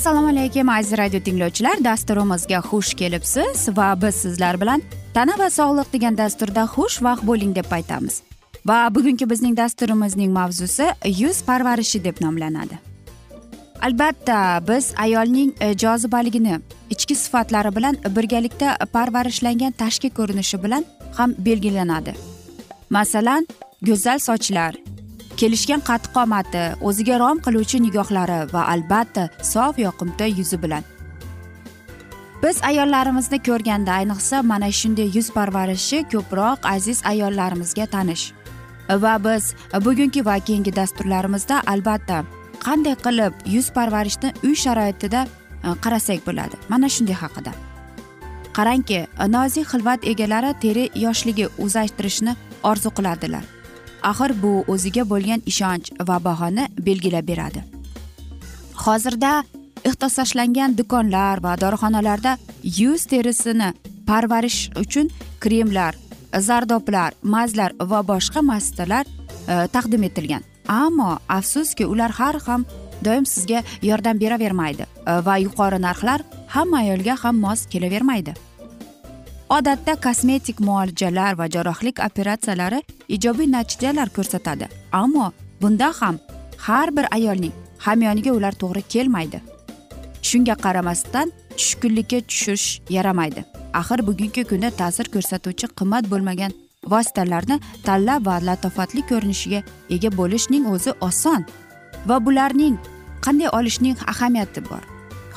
assalomu alaykum aziz radio tinglovchilar. Dasturimizga xush kelibsiz va biz sizlar bilan tana va sog'liq degan dasturda xush vaqt bo'ling deb aytamiz. Va bugungi bizning dasturimizning mavzusi yuz parvarishi deb nomlanadi. Albatta biz ayolning e, jozibaligini ichki sifatlari bilan birgalikda parvarishlangan tashqi ko'rinishi bilan ham belgilanadi. Masalan go'zal sochlar kelishgan qad qomati o'ziga rom qiluvchi nigohlari va albatta sof yoqimtoy yuzi bilan. Biz ayollarimizni ko'rganda ayniqsa mana shunday yuz parvarishi ko'proq aziz ayollarimizga tanish. Va biz bugungi va keyingi dasturlarimizda albatta qanday qilib yuz parvarishni uy sharoitida e, qarasak bo'ladi? Mana shunday haqida. Qarangki nozik xilvat egalari teri yoshligi uzaytirishni orzu qiladilar axir bu o'ziga bo'lgan ishonch va bahoni belgilab beradi. Hozirda ixtisoslangan do'konlar va dorixonalarda yuz terisini parvarish uchun kremlar zardoblar mazlar va boshqa vositalar e, taqdim etilgan. Ammo afsuski ular har ham doim sizga yordam beravermaydi. Va yuqori narxlar hamma ayolga ham mos kelavermaydi. Odatda kosmetik muolajalar va jarrohlik operatsiyalari ijobiy natijalar ko'rsatadi. Ammo bunda ham har bir ayolning hamyoniga ular to'g'ri kelmaydi. Shunga qaramasdan tushkunlikka tushish yaramaydi. Axir bugungi kunda ta'sir ko'rsatuvchi qimmat bo'lmagan vositalarni tanlab va latofatli ko'rinishga ega bo'lishning o'zi oson. Va bularning qanday olishning ahamiyati bor?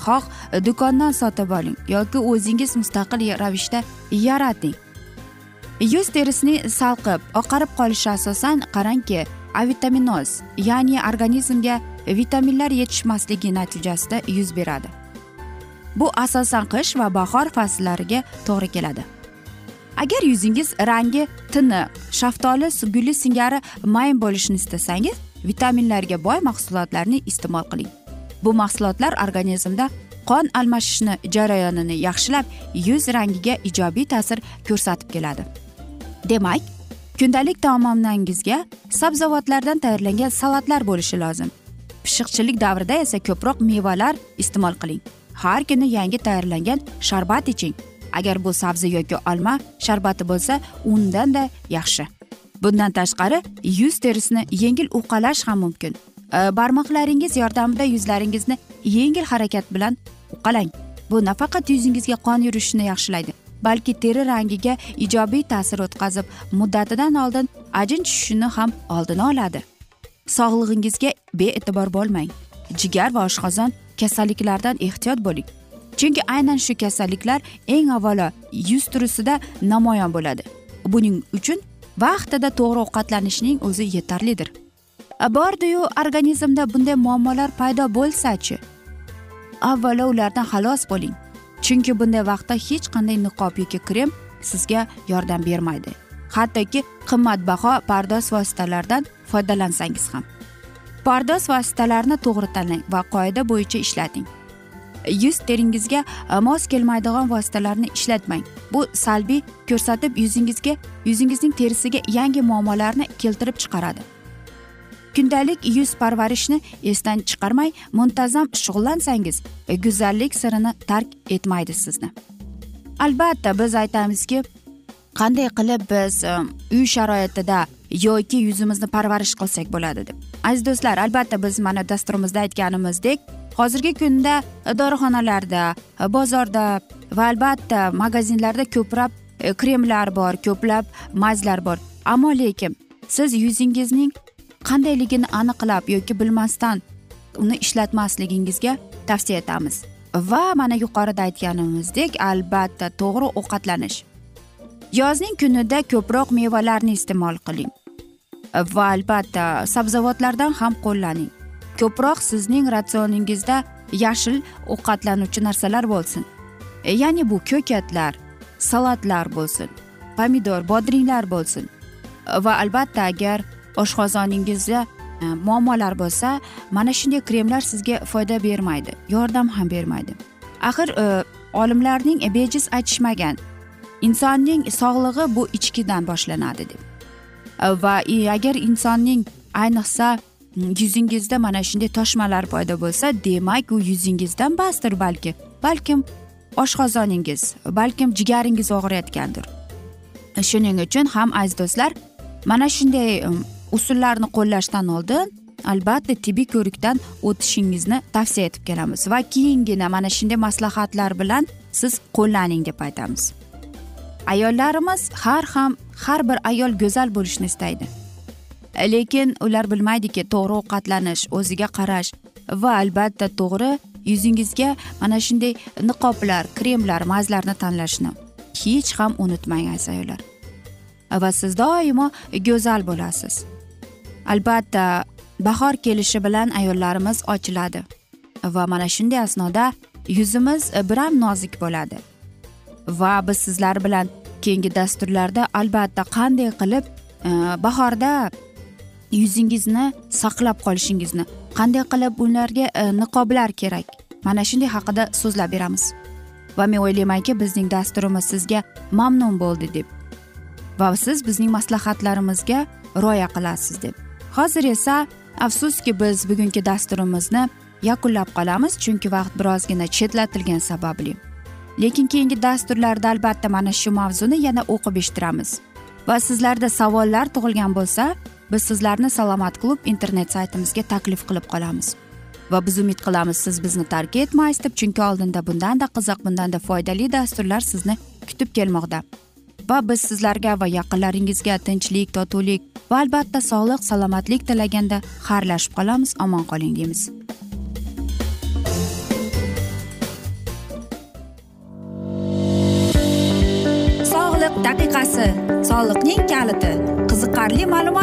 Xoh do'kondan sotib oling yoki o'zingiz mustaqil ravishda yarating. Yuz terisini salqib oqarib qolishi asosan qarangki avitaminoz ya'ni organizmga vitaminlar yetishmasligi natijasida yuz beradi. Bu asosan qish va bahor fasllariga to'g'ri keladi. Agar yuzingiz rangi tiniq shaftoli guli singari mayin bo'lishini istasangiz vitaminlarga boy mahsulotlarni iste'mol qiling. Bu mahsulotlar organizmda qon almashishni jarayonini yaxshilab yuz rangiga ijobiy ta'sir ko'rsatib keladi. Demak kundalik taomnomangizga sabzavotlardan tayyorlangan salatlar bo'lishi lozim. Pishiqchilik davrida esa ko'proq mevalar iste'mol qiling. Har kuni yangi tayyorlangan sharbat iching. Agar bu sabzi yoki olma sharbati bo'lsa undanda yaxshi. Bundan tashqari yuz terisini yengil uqalash ham mumkin. E, barmoqlaringiz yordamida yuzlaringizni yengil harakat bilan uqalang. Bu nafaqat yuzingizga qon yurishini yaxshilaydi balki teri rangiga ijobiy ta'sir o'tkazib muddatidan oldin ajin tushishini ham oldini oladi. Sog'lig'ingizga bee'tibor bo'lmang. Jigar va oshqozon kasalliklaridan ehtiyot bo'ling. Chunki aynan shu kasalliklar eng avvalo yuz turisida namoyon bo'ladi. Buning uchun vaqtida to'g'ri ovqatlanishning o'zi yetarlidir. Bordiyu organizmda bunday muammolar paydo bo'lsachi? Avvalo ulardan xalos bo'ling. Chunki bunday vaqtda hech qanday niqob yoki krem sizga yordam bermaydi. Hattoki qimmatbaho pardoz vositalaridan foydalansangiz ham. Pardoz vositalarini to'g'ri tanlang va qoida bo'yicha ishlating. Yuz teringizga e, mos kelmaydigan vositalarni ishlatmang. Bu salbiy ko'rsatib yuzingizga yuzingizning terisiga yangi muammolarni keltirib chiqaradi. Kundalik yuz parvarishni esdan chiqarmay muntazam shug'ullansangiz e, go'zallik sirini tark etmaydi sizni. Albatta biz aytamizki qanday qilib biz e, uy sharoitida yoki yuzimizni parvarish qilsak bo'ladi deb. Aziz do'stlar albatta biz mana dasturimizda aytganimizdek hozirgi kunda dorixonalarda bozorda va albatta magazinlarda ko'plab e, kremlar bor ko'plab mazlar bor. Ammo lekin siz yuzingizning qandayligini aniqlab yoki bilmasdan uni ishlatmasligingizga tavsiya etamiz. Va mana yuqorida aytganimizdek albatta to'g'ri ovqatlanish. Yozning kunida ko'proq mevalarni iste'mol qiling. Va albatta sabzavotlardan ham qo'llaning. Ko'proq sizning ratsioningizda yashil ovqatlanuvchi narsalar bo'lsin. E, ya'ni bu ko'katlar salatlar bo'lsin pomidor bodringlar bo'lsin. E, va albatta agar oshqozoningizda e, muammolar bo'lsa mana shunday kremlar sizga foyda bermaydi yordam ham bermaydi. Axir e, olimlarning bejiz aytishmagan insonning sog'lig'i bu ichkidan boshlanadi deb. Va agar insonning ayniqsa yuzingizda mana shunday toshmalar paydo bo'lsa demak u yuzingizdan emasdir balki balkim oshqozoningiz balkim jigaringiz og'riyotgandir. Shuning uchun ham aziz do'stlar mana shunday um, usullarni qo'llashdan oldin albatta tibbiy ko'rikdan o'tishingizni tavsiya etib kelamiz va keyingina mana shunday maslahatlar bilan siz qo'llaning deb aytamiz. Ayollarimiz har ham har bir ayol go'zal bo'lishni istaydi. Lekin ular bilmaydiki to'g'ri ovqatlanish o'ziga qarash va albatta to'g'ri yuzingizga mana shunday niqoblar kremlar mazlarni tanlashni hech ham unutmang aziz ayollar va siz doimo go'zal bo'lasiz. Albatta bahor kelishi bilan ayollarimiz ochiladi va mana shunday asnoda yuzimiz biram nozik bo'ladi. Va biz sizlar bilan keyingi dasturlarda albatta qanday qilib e, bahorda yuzingizni saqlab qolishingizni qanday qilib ularga e, niqoblar kerak? Mana shunday haqida so'zlab beramiz. Va men o'ylaymanki bizning dasturimiz sizga mamnun bo'ldi deb. Va siz bizning maslahatlarimizga rioya qilasiz deb. Hozir esa afsuski biz bugungi dasturimizni yakunlab qolamiz chunki vaqt birozgina chetlatilgani sababli. Lekin keyingi dasturlarda albatta mana shu mavzuni yana o'qib eshittiramiz. Va sizlarda savollar tug'ilgan bo'lsa biz sizlarni salomat klub internet saytimizga taklif qilib qolamiz. Va biz umid qilamiz siz bizni tark etmaysiz deb chunki oldinda bundanda qiziq bundanda foydali dasturlar sizni kutib kelmoqda. Va biz sizlarga va yaqinlaringizga tinchlik totuvlik va albatta sog'lik salomatlik tilaganda xayrlashib qolamiz. Omon qoling deymiz. Sog'liq daqiqasi. Soliqning kaliti. Qiziqarli ma'lumot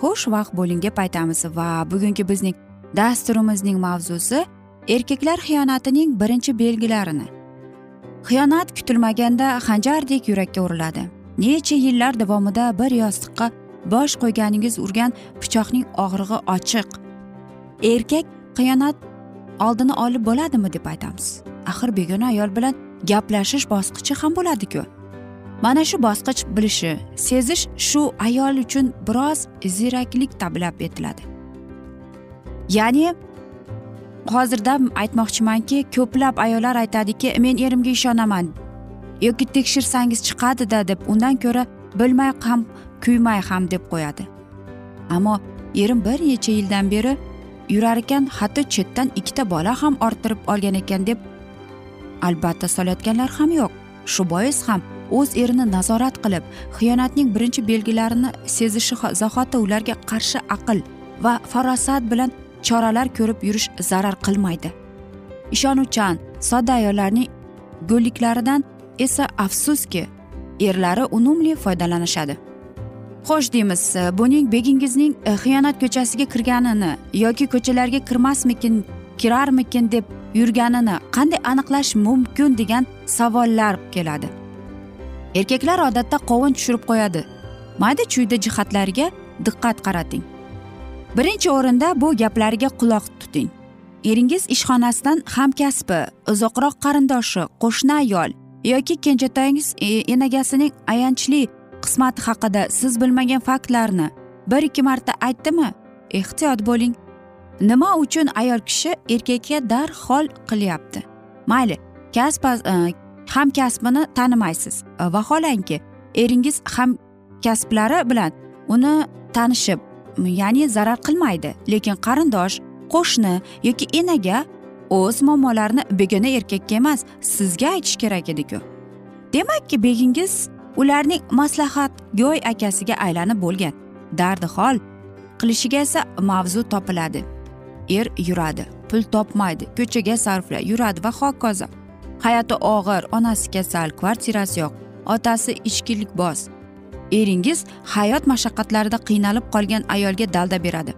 xushvaqt bo'ling deb aytamiz va bugungi bizning dasturimizning mavzusi erkaklar xiyonatining birinchi belgilarini. Xiyonat kutilmaganda hanjardek yurakka uriladi. Necha yillar davomida bir yostiqqa bosh qo'yganingiz urgan pichoqning og'rig'i ochiq. Erkak xiyonat oldini olib bo'ladimi deb aytamiz. Axir begona ayol bilan gaplashish bosqichi ham bo'ladiku. Mana shu bosqich bilishi sezish shu ayol uchun biroz ziyraklik talab etiladi. Ya'ni hozirda aytmoqchimanki ko'plab ayollar aytadiki men erimga ishonaman yoki tekshirsangiz chiqadida deb undan ko'ra bilmay ham kuymay ham deb qo'yadi. Ammo erim bir necha yildan beri yurar ekan hatto chetdan ikkita bola ham orttirib olgan ekan deb albatta solayotganlar ham yo'q. Shu bois ham o'z erini nazorat qilib xiyonatning birinchi belgilarini sezishi zahoti ularga qarshi aql va farosat bilan choralar ko'rib yurish zarar qilmaydi. Ishonuvchan sodda ayollarning go'lliklaridan esa afsuski erlari unumli foydalanishadi. Xo'sh deymiz buning begingizning e, xiyonat ko'chasiga kirganini yoki ko'chalarga kirmasmikin kirarmikin deb yurganini qanday aniqlash mumkin degan savollar keladi. Erkaklar odatda qovun tushirib qo'yadi. Mayda chuyda jihatlariga diqqat qarating. Birinchi o'rinda bu gaplariga quloq tuting. Eringiz ishxonasidan hamkasbi uzoqroq qarindoshi qo'shni ayol yoki kenjatoyingiz e, enagasining ayanchli qismati haqida siz bilmagan faktlarni bir ikki marta aytdimi? Ehtiyot bo'ling. Nima uchun ayol kishi erkakka darhol qilyapti? Mayli kasb e, hamkasbini tanimaysiz. E, vaholanki eringiz hamkasblari bilan uni tanishib ya'ni zarar qilmaydi. Lekin qarindosh qo'shni yoki enaga o'z muammolarini begona erkakka emas sizga aytish kerak ediku. Demakki begingiz ularning maslahatgo'y akasiga aylanib bo'lgan. Dardi hol qilishiga esa mavzu topiladi. Er yuradi pul topmaydi ko'chaga sarfla yuradi va hokazo. Hayoti og'ir onasi kasal kvartirasi yo'q otasi ichkilikboz eringiz hayot mashaqqatlarida qiynalib qolgan ayolga dalda beradi.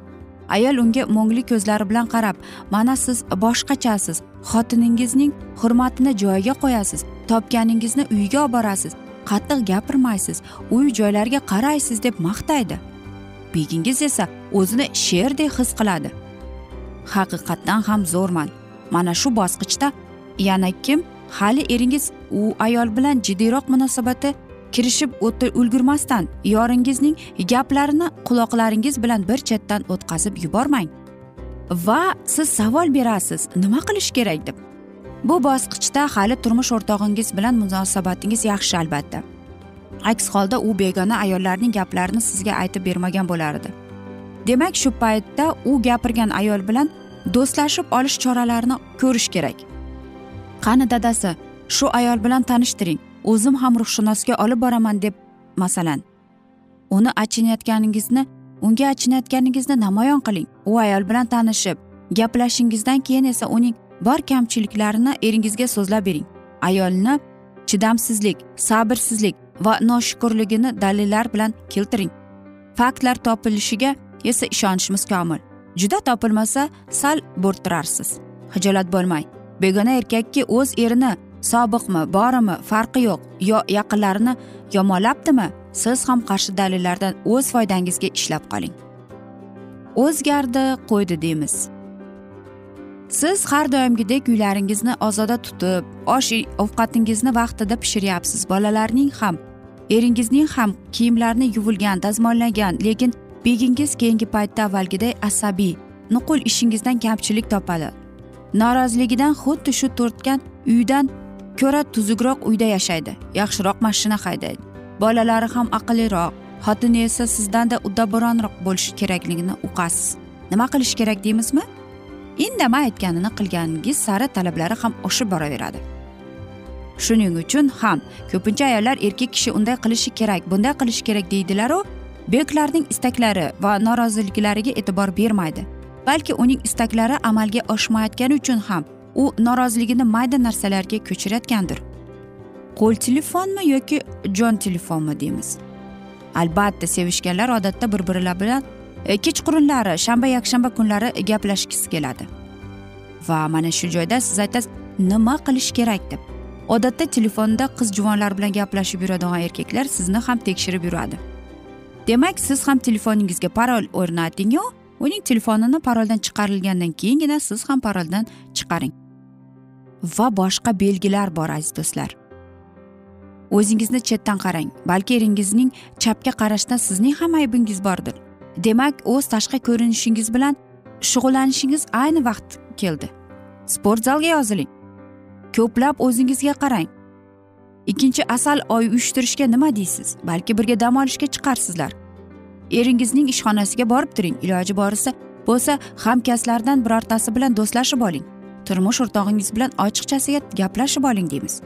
Ayol unga mo'ngli ko'zlari bilan qarab mana siz boshqachasiz xotiningizning hurmatini joyiga qo'yasiz topganingizni uyga olib borasiz qattiq gapirmaysiz uy joylarga qaraysiz deb maqtaydi. Begingiz esa o'zini sherdek his qiladi. Haqiqatdan ham zo'rman. Mana shu bosqichda yana kim? Hali eringiz u ayol bilan jiddiyroq munosabatga kirishib ulgurmasdan. Yoringizning gaplarini quloqlaringiz bilan bir chetdan o'tkazib yubormang. Va siz savol berasiz nima qilish kerak deb. Bu bosqichda hali turmush o'rtog'ingiz bilan munosabatingiz yaxshi albatta. Aks holda u begona ayollarning gaplarini sizga aytib bermagan bo'lardi. Demak shu paytda u gapirgan ayol bilan do'stlashib olish choralarini ko'rish kerak. Qani dadasi shu ayol bilan tanishtiring. O'zim ham ruhshunosga olib boraman deb masalan. Uni achinayotganingizni unga achinayotganingizni namoyon qiling. U ayol bilan tanishib gaplashingizdan keyin esa uning bor kamchiliklarini eringizga so'zlab bering. Ayolni chidamsizlik sabrsizlik va noshukurligini dalillar bilan keltiring. Faktlar topilishiga esa ishonishimiz komil. Juda topilmasa sal bo'rttirarsiz. Hijolat bo'lmang begona erkakki o'z erini sobiqmi borimi farqi yo'q yo yaqinlarini yomonlabdimi siz ham qarshi dalillardan o'z foydangizga ishlab qoling. O'zgardi qo'ydi deymiz. Siz har doimgidek uylaringizni ozoda tutib osh ovqatingizni vaqtida pishiryapsiz. Bolalarning ham eringizning ham kiyimlarini yuvilgan dazmollagan lekin begingiz keyingi paytda avvalgiday asabiy nuqul ishingizdan kamchilik topadi. Noroziligidan xuddi shu tortgan uydan ko'ra tuzukroq uyda yashaydi. Yaxshiroq mashina haydaydi. Bolalari ham aqlliroq. Xotini esa sizdanda uddaburonroq bo'lishi kerakligini uqasiz. Nima qilish kerak deymizmi? Indamay aytganini qilganingiz sari talablari ham oshib boraveradi. Shuning uchun ham ko'pincha ayollar erkak kishi unday qilishi kerak bunday qilishi kerak deydilaru beklarning istaklari va noroziliklariga e'tibor bermaydi. Balki uning istaklari amalga oshmayotgani uchun ham u noroziligini mayda narsalarga ko'chirayotgandir qo'l telefonmi yoki jon telefonmi deymiz. Albatta sevishganlar odatda bir birilar bilan e, kechqurunlari shanba yakshanba kunlari gaplashgisi keladi. Va mana shu joyda siz aytasiz nima qilish kerak deb. Odatda telefonda qiz juvonlar bilan gaplashib yuradigan erkaklar sizni ham tekshirib yuradi. Demak siz ham telefoningizga parol o'rnatingu uning telefonini paroldan chiqarilgandan keyingina siz ham paroldan chiqaring. Va boshqa belgilar bor aziz do'stlar. O'zingizni chetdan qarang balki eringizning chapga qarashda sizning ham aybingiz bordir. Demak o'z tashqi ko'rinishingiz bilan shug'ullanishingiz ayni vaqt keldi. Sport zalga yoziling. Ko'plab o'zingizga qarang. Ikkinchi asal oy uyushtirishga nima deysiz? Balki birga dam olishga chiqarsizlar. Eringizning ishxonasiga borib turing. Iloji boricha bo'lsa hamkasblardan birortasi bilan do'stlashib oling. Turmush o'rtog'ingiz bilan ochiqchasiga gaplashib oling deymiz.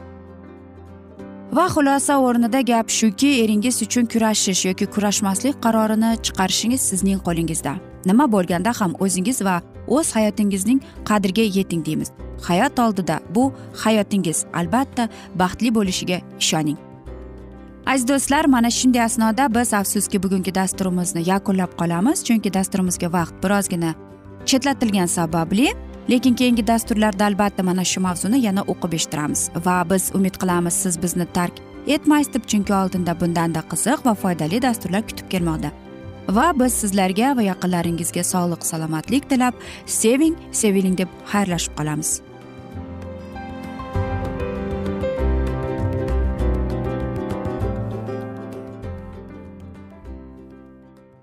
Va xulosa o'rnida gap shuki eringiz uchun kurashish yoki kurashmaslik qarorini chiqarishingiz sizning qo'lingizda. Nima bo'lganda ham o'zingiz va o'z hayotingizning qadriga yeting deymiz. Hayot oldida bu hayotingiz albatta baxtli bo'lishiga ishoning. Aziz do'stlar mana shunday asnoda biz afsuski bugungi dasturimizni yakunlab qolamiz chunki dasturimizga vaqt birozgina chetlatilgani sababli lekin keyingi dasturlarda albatta mana shu mavzuni yana o'qib eshittiramiz va biz umid qilamiz siz bizni tark etmaysiz deb chunki oldinda bundanda qiziq va foydali dasturlar kutib kelmoqda. Va biz sizlarga va yaqinlaringizga sog'lik salomatlik tilab seving seviling deb xayrlashib qolamiz.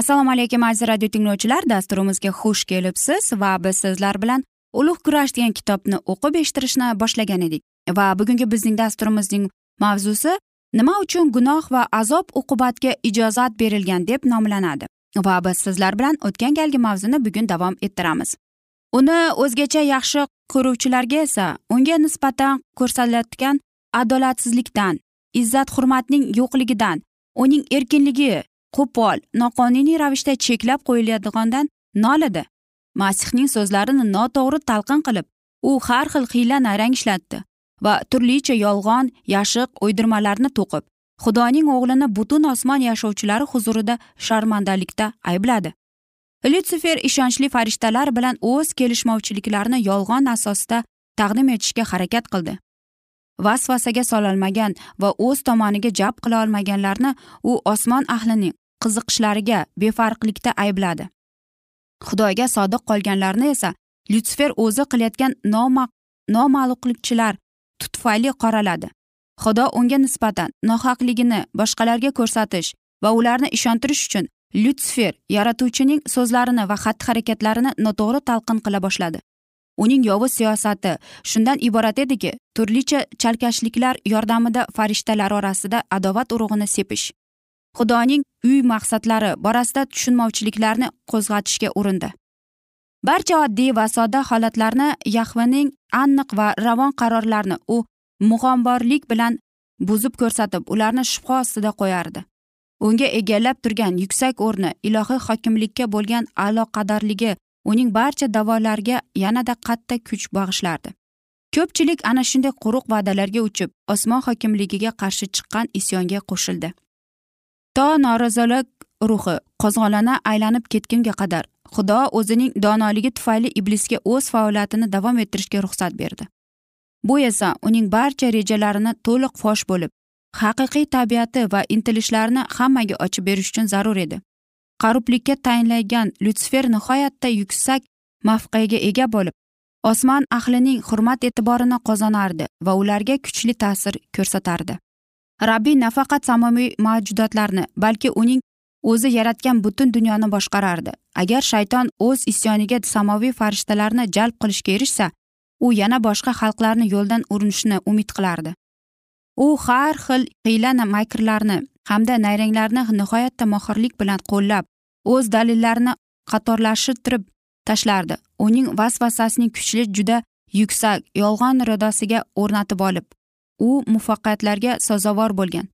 Assalomu alaykum aziz radio tinglovchilar. Dasturimizga xush kelibsiz va biz sizlar bilan ulug' kurash degan kitobni o'qib eshittirishni boshlagan edik. Va bugungi bizning dasturimizning mavzusi nima uchun gunoh va azob uqubatga ijozat berilgan deb nomlanadi. Va biz sizlar bilan o'tgan galgi mavzuni bugun davom ettiramiz. Uni o'zgacha yaxshi ko'ruvchilarga esa unga nisbatan ko'rsatilayotgan adolatsizlikdan izzat hurmatning yo'qligidan uning erkinligi qo'pol noqonuniy ravishda cheklab qo'yiladiganidan nolidi masihning so'zlarini noto'g'ri talqin qilib u har xil hiyla nayrang ishlatdi va turlicha yolg'on yashiq o'ydirmalarni to'qib xudoning o'g'lini butun osmon yashovchilari huzurida sharmandalikda aybladi. Lyutsifer ishonchli farishtalar bilan o'z kelishmovchiliklarini yolg'on asosida taqdim etishga harakat qildi. Vasvasaga sololmagan va o'z tomoniga jalb qila olmaganlarni u osmon ahlining qiziqishlariga befarqlikda aybladi. Xudoga sodiq qolganlarni esa lyutsifer o'zi qilayotgan noma'luqlikchilar tufayli qoraladi. Xudo unga nisbatan nohaqligini boshqalarga ko'rsatish va ularni ishontirish uchun lyutsifer yaratuvchining so'zlarini va xatti harakatlarini noto'g'ri talqin qila boshladi. Uning yovuz siyosati shundan iborat ediki turlicha chalkashliklar yordamida farishtalar orasida adovat urug'ini sepish xudoning uy maqsadlari borasida tushunmovchiliklarni qo'zg'atishga urindi. Barcha oddiy va sodda holatlarni yahvaning aniq va ravon qarorlarini u mug'omborlik bilan buzib ko'rsatib ularni shubha ostida qo'yardi. Unga egallab turgan yuksak o'rni ilohiy hokimlikka bo'lgan aloqadorligi uning barcha da'volariga yanada qattiq kuch bag'ishlardi. Ko'pchilik ana shunday quruq va'dalarga uchib osmon hokimligiga qarshi chiqqan isyonga qo'shildi. To norozilik ruhi qo'zg'olona aylanib ketgunga qadar xudo o'zining donoligi tufayli iblisga o'z faoliyatini davom ettirishga ruxsat berdi. Bu esa uning barcha rejalarini to'liq fosh bo'lib haqiqiy tabiati va intilishlarini hammaga ochib berish uchun zarur edi. Qarublikka tayinlangan lyutsifer nihoyatda yuksak mavqega ega bo'lib osmon ahlining hurmat e'tiborini qozonardi va ularga kuchli ta'sir ko'rsatardi. Rabbiy nafaqat samoviy mavjudotlarni balki uning o'zi yaratgan butun dunyoni boshqarardi. Agar shayton o'z isyoniga samoviy farishtalarni jalb qilishga erishsa u yana boshqa xalqlarni yo'ldan urinishni umid qilardi. U har xil hiyla makrlarni hamda nayranglarni nihoyatda mohirlik bilan qo'llab o'z dalillarini qatorlashtirib tashlardi. Uning vasvasasining kuchli juda yuksak yolg'on irodasiga o'rnatib olib u muvaffaqiyatlarga sazovor bo'lgan.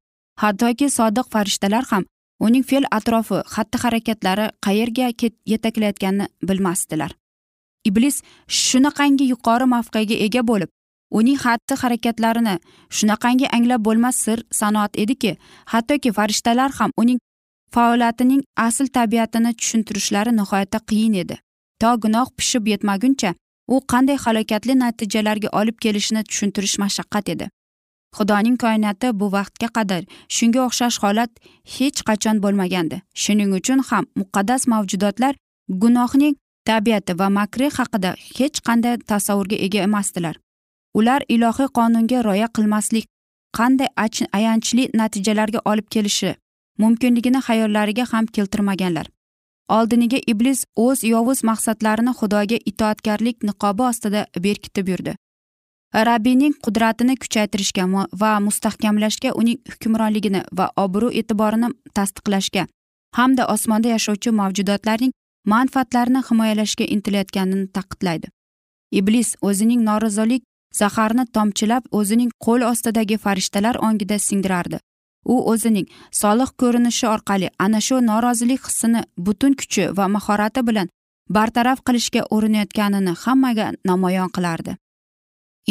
Hattoki sodiq farishtalar ham uning fe'l atrofi xatti harakatlari qayerga yetaklayotganini bilmasdilar. Iblis shunaqangi yuqori mavqega ega bo'lib uning xatti harakatlarini shunaqangi anglab bo'lmas sir sanoat ediki hattoki farishtalar ham uning faoliyatining asl tabiatini tushuntirishlari nihoyatda qiyin edi. To gunoh pishib yetmaguncha u qanday halokatli natijalarga olib kelishini tushuntirish mashaqqat edi. Xudoning koinoti bu vaqtga qadar shunga o'xshash holat hech qachon bo'lmagandi. Shuning uchun ham muqaddas mavjudotlar gunohning tabiati va makri haqida hech qanday tasavvurga ega emasdilar. Ular ilohiy qonunga rioya qilmaslik qanday ayanchli natijalarga olib kelishi mumkinligini xayollariga ham keltirmaganlar. Oldiniga iblis o'z yovuz maqsadlarini xudoga itoatkorlik niqobi ostida berkitib yurdi. Rabbiyning qudratini kuchaytirishga va mustahkamlashga uning hukmronligini va obro' e'tiborini tasdiqlashga hamda osmonda yashovchi mavjudotlarning manfaatlarini himoyalashga intilayotganini taqidlaydi. Iblis o'zining norozilik zaharni tomchilab o'zining qo'l ostidagi farishtalar ongida singdirardi. U o'zining soliq ko'rinishi orqali ana shu norozilik hissini butun kuchi va mahorati bilan bartaraf qilishga urinayotganini hammaga namoyon qilardi.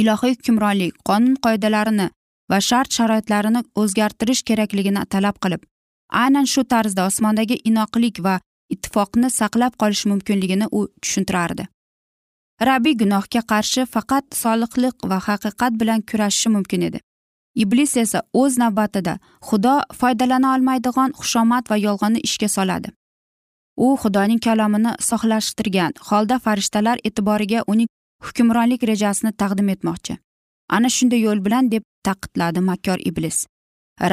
Ilohiy hukmronlik qonun qoidalarini va shart sharoitlarini o'zgartirish kerakligini talab qilib aynan shu tarzda osmondagi inoqlik va ittifoqni saqlab qolish mumkinligini u tushuntirardi. Rabbiy gunohga qarshi faqat solihlik va haqiqat bilan kurashishi mumkin edi. Iblis esa o'z navbatida xudo foydalana olmaydigan xushomad va yolg'onni ishga soladi. U xudoning kalomini sohlashtirgan holda farishtalar e'tiboriga uning hukmronlik rejasini taqdim etmoqchi. Ana shunday yo'l bilan deb taqidladi makkor iblis.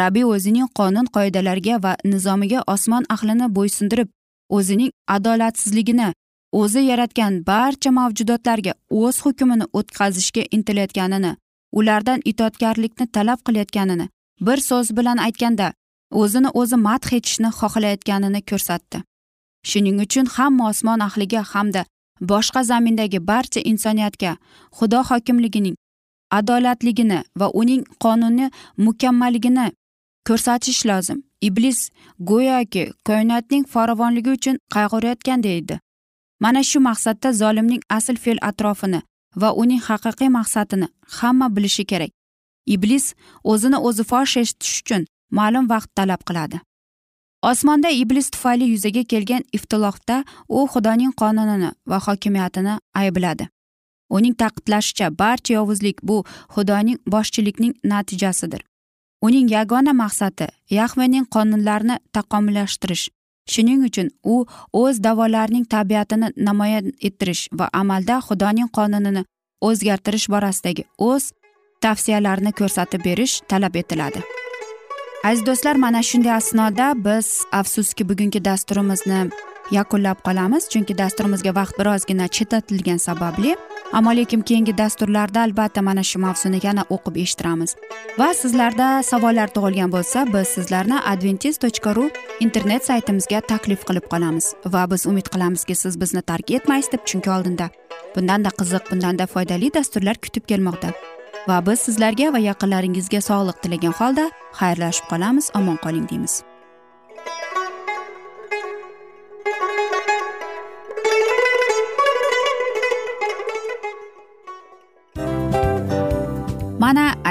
Rabbiy o'zining qonun qoidalariga va nizomiga osmon ahlini bo'ysundirib o'zining adolatsizligini o'zi yaratgan barcha mavjudotlarga o'z hukmini o'tkazishga intilayotganini ulardan itoatkorlikni talab qilayotganini bir so'z bilan aytganda o'zini o'zi madh etishni xohlayotganini ko'rsatdi. Shuning uchun hamma osmon ahliga hamda boshqa zamindagi barcha insoniyatga xudo hokimligining adolatligini va uning qonuni mukammalligini ko'rsatish lozim. Iblis go'yoki koinotning farovonligi uchun qayg'urayotganday edi. Mana shu maqsadda zolimning asl fe'l atrofini va uning haqiqiy maqsadini hamma bilishi kerak. Iblis o'zini o'zi fosh etish uchun ma'lum vaqt talab qiladi. Osmonda iblis tufayli yuzaga kelgan ixtilofda u xudoning qonunini va hokimiyatini aybladi. Uning ta'kidlashicha barcha yovuzlik bu xudoning boshchilikning natijasidir. Uning yagona maqsadi yahvening qonunlarini taqomillashtirish shuning uchun u o'z davolarining tabiatini namoyon ettirish va amalda xudoning qonunini o'zgartirish borasidagi o'z tavsiyalarini ko'rsatib berish talab etiladi. Aziz do'stlar mana shunday asnoda biz afsuski bugungi dasturimizni yakunlab qolamiz chunki dasturimizga vaqt birozgina chetlatilgani sababli ammo lekin keyingi dasturlarda albatta mana shu mavzuni yana o'qib eshittiramiz. Va sizlarda savollar tug'ilgan bo'lsa biz sizlarni adventis tochka ru internet saytimizga taklif qilib qolamiz. Va biz umid qilamizki siz bizni tark etmaysiz deb chunki oldinda bundanda qiziq bundanda foydali dasturlar kutib kelmoqda. Va biz sizlarga va yaqinlaringizga sog'liq tilagan holda xayrlashib qolamiz omon qoling deymiz.